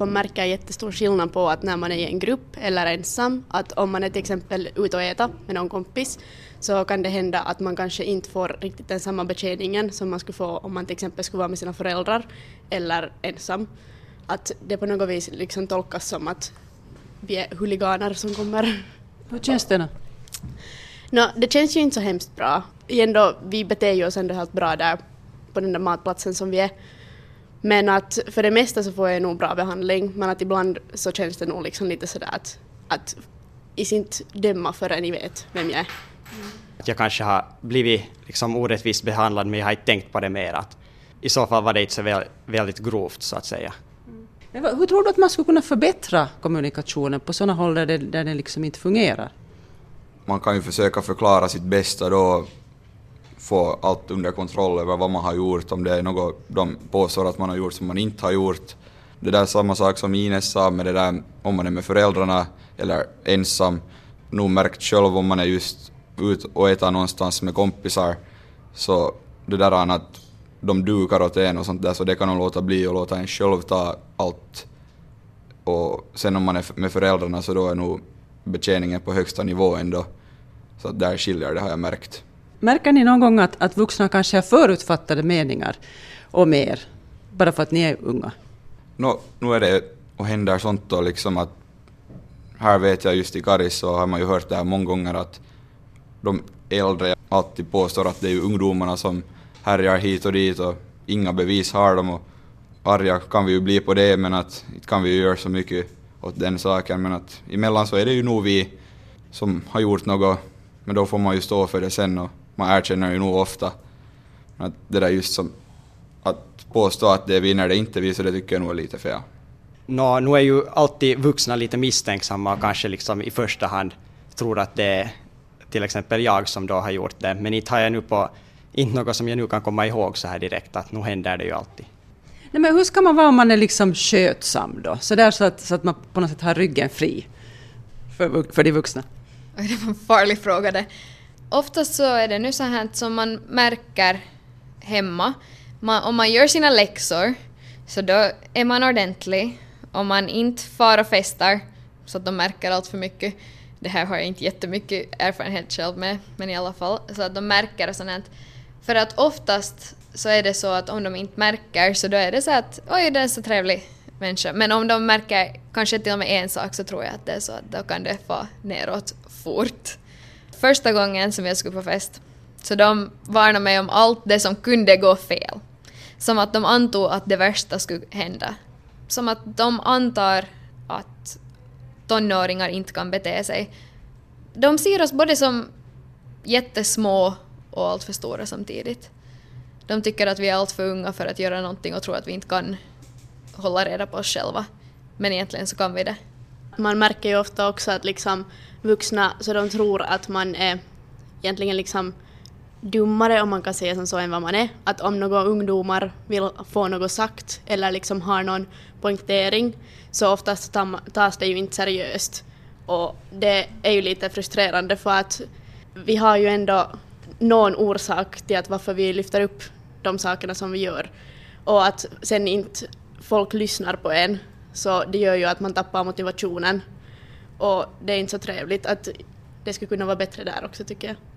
man märker jättestor skillnad på att när man är i en grupp eller ensam, att om man är till exempel ute och äta med någon kompis så kan det hända att man kanske inte får riktigt den samma betjäningen som man skulle få om man till exempel skulle vara med sina föräldrar eller ensam. Att det på något vis liksom tolkas som att vi är huliganer som kommer. Hur känns det? No, det känns ju inte så hemskt bra. Ändå, vi beter ju oss ändå helt bra där på den där matplatsen som vi är. Men att för det mesta så får jag nog bra behandling men att ibland så känns det nog liksom lite sådär att, att i inte döma förrän ni vet vem jag är. Att jag kanske har blivit liksom orättvist behandlad men jag har inte tänkt på det mer. Att I så fall var det inte så väl, väldigt grovt så att säga. Men Hur tror du att man skulle kunna förbättra kommunikationen på sådana håll där det, där det liksom inte fungerar? man kan ju försöka förklara sitt bästa då, få allt under kontroll över vad man har gjort, om det är något de påstår att man har gjort som man inte har gjort. Det där är samma sak som Ines sa med det där om man är med föräldrarna eller ensam. Nog märkt själv om man är just ut och äter någonstans med kompisar så det där är att de dukar åt en och sånt där så det kan de låta bli och låta en själv ta allt. Och sen om man är med föräldrarna så då är nog betjäningen på högsta nivå ändå. Så att där skiljer det har jag märkt. Märker ni någon gång att, att vuxna kanske har förutfattade meningar om er, bara för att ni är unga? No, nu är det och händer sånt då liksom att här vet jag just i Karis så har man ju hört det här många gånger att de äldre alltid påstår att det är ju ungdomarna som härjar hit och dit och inga bevis har de och arga kan vi ju bli på det men att inte kan vi ju göra så mycket åt den saken men att emellan så är det ju nog vi som har gjort något men då får man ju stå för det sen och man erkänner ju nog ofta men att det där just som att påstå att det är vi när det inte vi så det tycker jag nog är lite fel. Nå, nu är ju alltid vuxna lite misstänksamma och kanske liksom i första hand tror att det är till exempel jag som då har gjort det, men inte har jag nu på, inte något som jag nu kan komma ihåg så här direkt, att nu händer det ju alltid. Nej, men hur ska man vara om man är liksom skötsam då? Så, där så, att, så att man på något sätt har ryggen fri för, för de vuxna? Det var en farlig fråga det. Oftast så är det nu så här som man märker hemma. Man, om man gör sina läxor så då är man ordentlig. Om man inte far och festar så att de märker allt för mycket. Det här har jag inte jättemycket erfarenhet själv med, men i alla fall. Så att de märker och sånt. här. För att oftast så är det så att om de inte märker så då är det så att oj, det är en så trevlig människa. Men om de märker kanske till och med en sak så tror jag att det är så att då kan det få neråt fort. Första gången som jag skulle på fest så de varnade mig om allt det som kunde gå fel. Som att de antog att det värsta skulle hända. Som att de antar att tonåringar inte kan bete sig. De ser oss både som jättesmå och allt för stora samtidigt. De tycker att vi är allt för unga för att göra någonting och tror att vi inte kan hålla reda på oss själva. Men egentligen så kan vi det. Man märker ju ofta också att liksom vuxna, så de tror att man är egentligen liksom dummare om man kan säga som så än vad man är. Att om några ungdomar vill få något sagt eller liksom har någon poängtering så oftast tas det ju inte seriöst. Och det är ju lite frustrerande för att vi har ju ändå någon orsak till att varför vi lyfter upp de sakerna som vi gör. Och att sen inte folk lyssnar på en så det gör ju att man tappar motivationen. Och det är inte så trevligt att det skulle kunna vara bättre där också tycker jag.